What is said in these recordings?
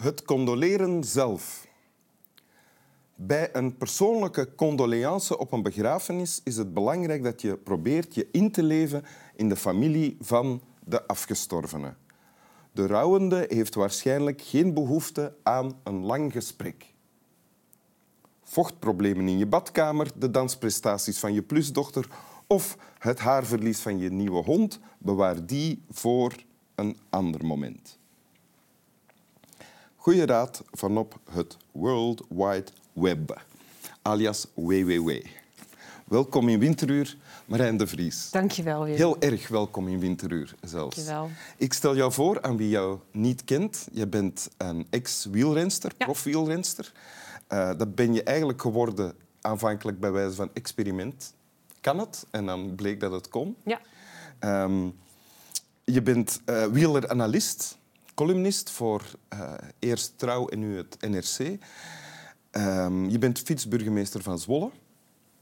Het condoleren zelf. Bij een persoonlijke condoleance op een begrafenis is het belangrijk dat je probeert je in te leven in de familie van de afgestorvene. De rouwende heeft waarschijnlijk geen behoefte aan een lang gesprek. Vochtproblemen in je badkamer, de dansprestaties van je plusdochter of het haarverlies van je nieuwe hond, bewaar die voor een ander moment. Goeie raad van op het World Wide Web, alias WWW. Welkom in Winteruur, Marijn de Vries. Dankjewel weer. Heel erg welkom in Winteruur zelfs. Dankjewel. Ik stel jou voor aan wie jou niet kent. Je bent een ex-wielrenster, Ja. profwielrenster. Eh, dat ben je eigenlijk geworden aanvankelijk bij wijze van experiment. Kan het? En dan bleek dat het kon. Ja, Ehm, je bent eh wieleranalist, columnist voor eh, eerst Trouw en nu het NRC. Ehm, je bent fietsburgemeester van Zwolle.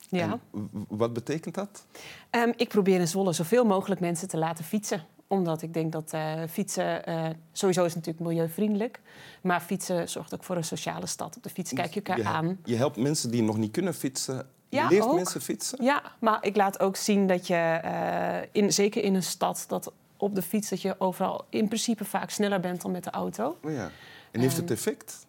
ja. En wat betekent dat? Ehm, ik probeer in Zwolle zoveel mogelijk mensen te laten fietsen. Omdat ik denk dat eh, fietsen... eh, sowieso is natuurlijk milieuvriendelijk. Maar fietsen zorgt ook voor een sociale stad. Op de fiets kijk je elkaar je, aan. je helpt mensen die nog niet kunnen fietsen. Je Ja, leert ook. mensen fietsen. Ja, maar ik laat ook zien dat je... in, zeker in een stad, dat op de fiets... dat je overal in principe vaak sneller bent dan met de auto. Oh ja. En heeft Ehm, het effect?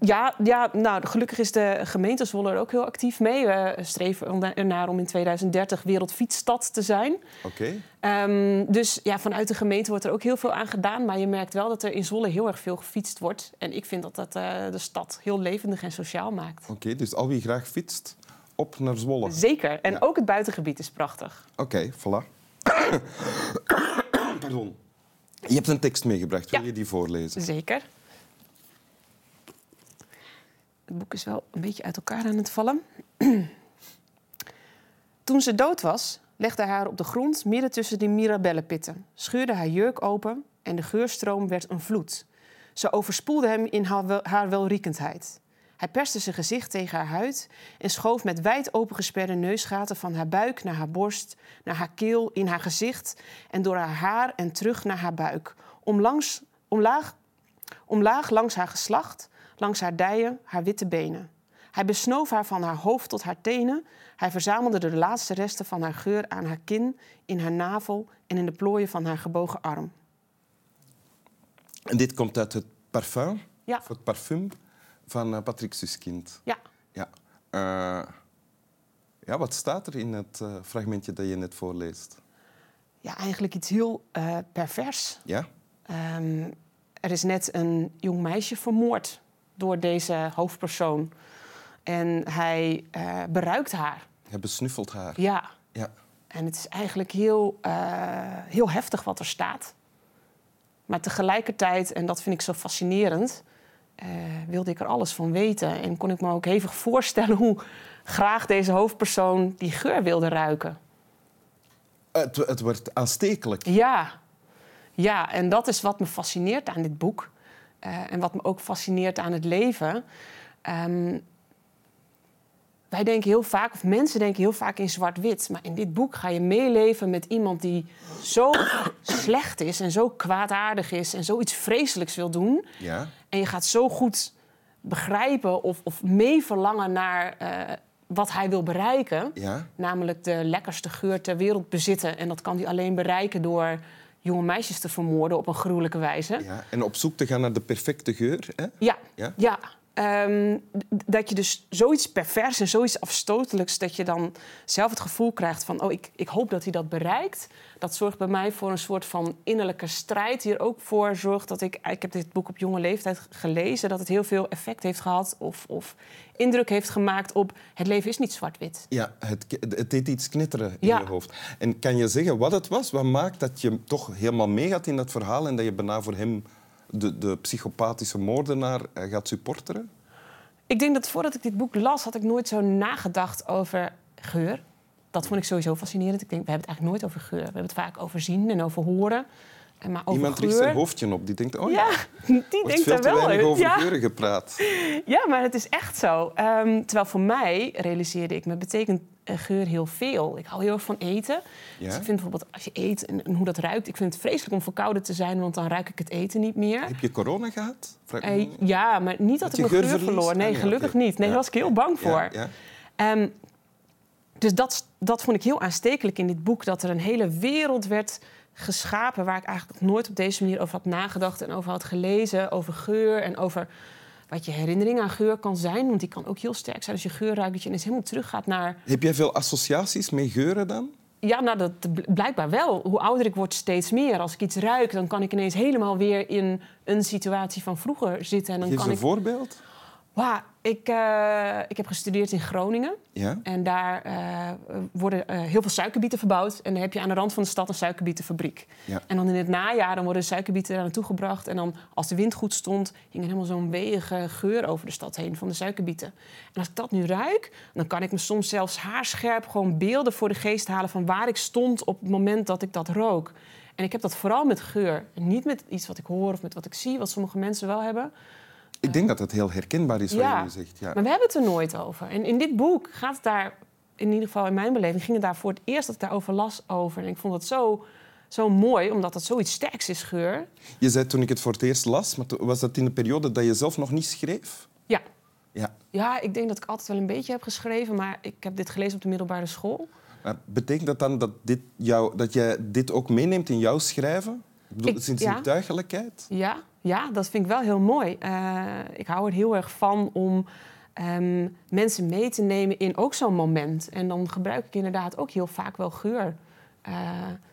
Ja, ja nou, gelukkig is de gemeente Zwolle er ook heel actief mee. We streven ernaar om in 2030 wereldfietsstad te zijn. Oké. Ehm, dus ja, vanuit de gemeente wordt er ook heel veel aan gedaan. Maar je merkt wel dat er in Zwolle heel erg veel gefietst wordt. En ik vind dat dat eh, de stad heel levendig en sociaal maakt. Oké, dus al wie graag fietst, op naar Zwolle. Zeker. En Ja. ook het buitengebied is prachtig. Oké, voilà. Pardon. Je hebt een tekst meegebracht. Wil je die voorlezen? Zeker. Het boek is wel een beetje uit elkaar aan het vallen. Toen ze dood was, legde hij haar op de grond midden tussen de mirabellenpitten, scheurde haar jurk open en de geurstroom werd een vloed. Ze overspoelde hem in haar, wel- haar welriekendheid. Hij perste zijn gezicht tegen haar huid en schoof met wijd opengesperde neusgaten van haar buik naar haar borst, naar haar keel, in haar gezicht en door haar haar en terug naar haar buik. Omlangs, omlaag, omlaag langs haar geslacht, langs haar dijen, haar witte benen. Hij besnoof haar van haar hoofd tot haar tenen. Hij verzamelde de laatste resten van haar geur aan haar kin, in haar navel en in de plooien van haar gebogen arm. En dit komt uit het parfum, Ja. of het parfum van eh, Patrick Suskind. Ja, Ja. Eh, ja, wat staat er in het eh, fragmentje dat je net voorleest? ja eigenlijk iets heel eh, pervers. Ja? Ehm, er is net een jong meisje vermoord door deze hoofdpersoon. En hij beruikt haar. Hij besnuffelt haar. Ja, Ja. En het is eigenlijk heel, heel heftig wat er staat. Maar tegelijkertijd, en dat vind ik zo fascinerend, eh, wilde ik er alles van weten. En kon ik me ook hevig voorstellen hoe graag deze hoofdpersoon die geur wilde ruiken. Het, het wordt aanstekelijk. Ja, ja en dat is wat me fascineert aan dit boek. Eh, en wat me ook fascineert aan het leven. Ehm, wij denken heel vaak, of mensen denken heel vaak in zwart-wit. Maar in dit boek ga je meeleven met iemand die zo slecht is en zo kwaadaardig is en zoiets vreselijks wil doen. Ja. En je gaat zo goed begrijpen of, of mee verlangen naar eh, wat hij wil bereiken. Ja. Namelijk de lekkerste geur ter wereld bezitten. En dat kan hij alleen bereiken door jonge meisjes te vermoorden op een gruwelijke wijze. ja. En op zoek te gaan naar de perfecte geur. Hè? Ja, Ja? ja. Ehm, dat je dus zoiets pervers en zoiets afstotelijks... dat je dan zelf het gevoel krijgt van... oh, ik, ik hoop dat hij dat bereikt. Dat zorgt bij mij voor een soort van innerlijke strijd. Die er ook voor zorgt dat ik... Ik heb dit boek op jonge leeftijd gelezen... dat het heel veel effect heeft gehad of, of indruk heeft gemaakt op... het leven is niet zwart-wit. Ja, het, het deed iets knitteren in Ja. je hoofd. En kan je zeggen wat het was? Wat maakt dat je toch helemaal meegaat in dat verhaal en dat je bijna voor hem de, de psychopathische moordenaar eh, gaat supporteren? Ik denk dat voordat ik dit boek las, had ik nooit zo nagedacht over geur. Dat vond ik sowieso fascinerend. Ik denk, we hebben het eigenlijk nooit over geur. We hebben het vaak over zien en over horen. En Maar over Iemand richt zijn hoofdje op. Die denkt, oh ja, Ja, er die denkt veel er te wel weinig uit. over Ja. geuren gepraat. Ja, maar het is echt zo. Ehm, terwijl voor mij, realiseerde ik me, betekent eh, geur heel veel. Ik hou heel erg van eten. Ja? Dus ik vind bijvoorbeeld als je eet en, en hoe dat ruikt... ik vind het vreselijk om verkouden te zijn... want dan ruik ik het eten niet meer. Heb je corona gehad? Eh, ja, maar niet dat ik mijn geur verloor. Nee, Ah, gelukkig niet. Nee, daar was ik heel bang voor. Ehm, dus dat, dat vond ik heel aanstekelijk in dit boek. Dat er een hele wereld werd geschapen... waar ik eigenlijk nog nooit op deze manier over had nagedacht... en over had gelezen, over geur en over wat je herinnering aan geur kan zijn. Want die kan ook heel sterk zijn als je geur ruikt... dat je ineens helemaal teruggaat naar... Heb jij veel associaties met geuren dan? Ja, nou, dat bl- blijkbaar wel. Hoe ouder ik word, steeds meer. Als ik iets ruik, dan kan ik ineens helemaal weer in een situatie van vroeger zitten. En dan Geef kan een ik... voorbeeld. Wauw, ik, eh, ik heb gestudeerd in Groningen. Ja? En daar eh, worden eh, heel veel suikerbieten verbouwd. En dan heb je aan de rand van de stad een suikerbietenfabriek. Ja. En dan in het najaar dan worden de suikerbieten daar naartoe gebracht. En dan, als de wind goed stond, hing er helemaal zo'n weeige geur over de stad heen van de suikerbieten. En als ik dat nu ruik, dan kan ik me soms zelfs haarscherp gewoon beelden voor de geest halen van waar ik stond op het moment dat ik dat rook. En ik heb dat vooral met geur. En niet met iets wat ik hoor of met wat ik zie, wat sommige mensen wel hebben. Ik denk dat het heel herkenbaar is wat Ja. je nu zegt. Ja. Maar we hebben het er nooit over. En in dit boek gaat het daar, in ieder geval in mijn beleving, ging het daar voor het eerst dat ik daarover las over. En ik vond het zo, zo mooi, omdat het zoiets sterks is, geur. Je zei toen ik het voor het eerst las, maar was dat in de periode dat je zelf nog niet schreef? Ja. Ja. ja, ik denk dat ik altijd wel een beetje heb geschreven, maar ik heb dit gelezen op de middelbare school. Maar betekent dat dan dat, dit jou, dat jij dit ook meeneemt in jouw schrijven? Ik bedoel, sinds ja. Ja, ja, dat vind ik wel heel mooi. Eh, ik hou er heel erg van om ehm, mensen mee te nemen in ook zo'n moment. En dan gebruik ik inderdaad ook heel vaak wel geur. Eh,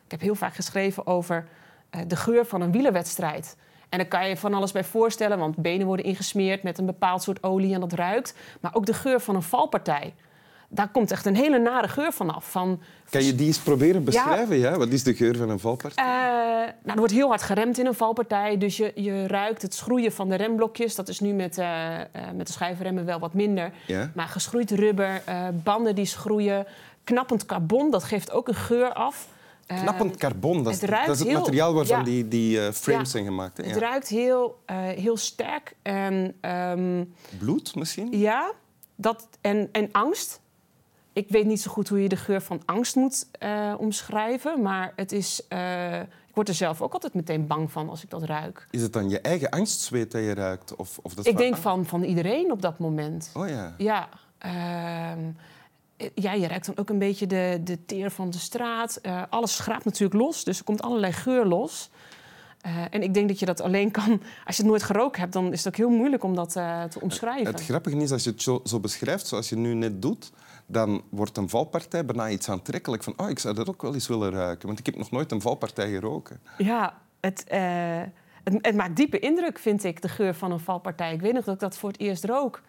ik heb heel vaak geschreven over eh, de geur van een wielerwedstrijd. En daar kan je van alles bij voorstellen, want benen worden ingesmeerd met een bepaald soort olie en dat ruikt. Maar ook de geur van een valpartij. Daar komt echt een hele nare geur vanaf. Van Kan je die eens proberen beschrijven? Ja. Wat is de geur van een valpartij? eh, nou, er wordt heel hard geremd in een valpartij. Dus je, je ruikt het schroeien van de remblokjes. Dat is nu met, eh, eh, met de schijfremmen wel wat minder. Ja. Maar geschroeid rubber, banden die schroeien, knappend carbon, dat geeft ook een geur af. Knappend carbon, dat is het dat is het heel- materiaal waarvan ja. die, die frames Ja. zijn gemaakt. Hè? Het Ja. ruikt heel, heel sterk. En ehm, Bloed misschien? ja, dat, en, en angst. Ik weet niet zo goed hoe je de geur van angst moet eh, omschrijven. Maar het is, eh, ik word er zelf ook altijd meteen bang van als ik dat ruik. Is het dan je eigen angstzweet dat je ruikt? Of, of dat Ik denk angst? van, van iedereen op dat moment. Oh ja. Ja, ehm, ja, je ruikt dan ook een beetje de, de teer van de straat. Eh, alles schraapt natuurlijk los, dus er komt allerlei geur los. En ik denk dat je dat alleen kan... Als je het nooit geroken hebt, dan is het ook heel moeilijk om dat te omschrijven. Het grappige is, als je het zo, zo beschrijft zoals je nu net doet, dan wordt een valpartij bijna iets aantrekkelijk. Van, oh, ik zou dat ook wel eens willen ruiken. Want ik heb nog nooit een valpartij geroken. Ja, het, eh, het, het maakt diepe indruk, vind ik, de geur van een valpartij. Ik weet nog dat ik dat voor het eerst rook.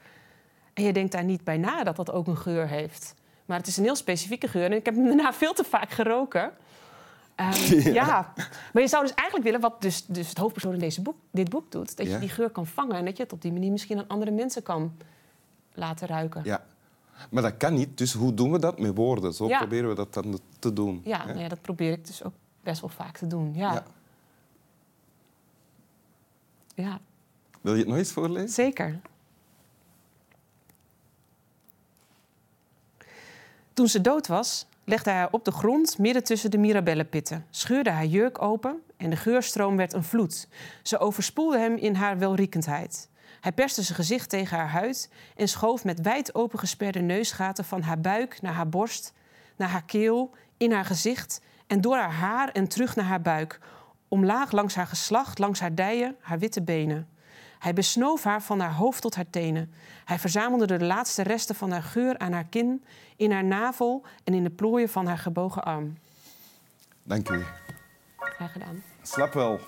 En je denkt daar niet bij na dat dat ook een geur heeft. Maar het is een heel specifieke geur. En ik heb hem daarna veel te vaak geroken. Ehm, ja. maar je zou dus eigenlijk willen, wat dus, dus het hoofdpersoon in deze boek, dit boek doet... dat Ja. je die geur kan vangen en dat je het op die manier misschien aan andere mensen kan laten ruiken. Ja. Maar dat kan niet, dus hoe doen we dat? Met woorden. Zo Ja. proberen we dat dan te doen. Ja, nou ja, dat probeer ik dus ook best wel vaak te doen. Ja, Ja. ja Wil je het nog eens voorlezen? zeker. Toen ze dood was, legde hij haar op de grond midden tussen de mirabellenpitten, scheurde haar jurk open en de geurstroom werd een vloed. Ze overspoelde hem in haar welriekendheid. Hij perste zijn gezicht tegen haar huid en schoof met wijd opengesperde neusgaten van haar buik naar haar borst, naar haar keel, in haar gezicht en door haar haar en terug naar haar buik, omlaag langs haar geslacht, langs haar dijen, haar witte benen. Hij besnoof haar van haar hoofd tot haar tenen. Hij verzamelde de laatste resten van haar geur aan haar kin, in haar navel en in de plooien van haar gebogen arm. Dank u. Graag gedaan. Slap wel.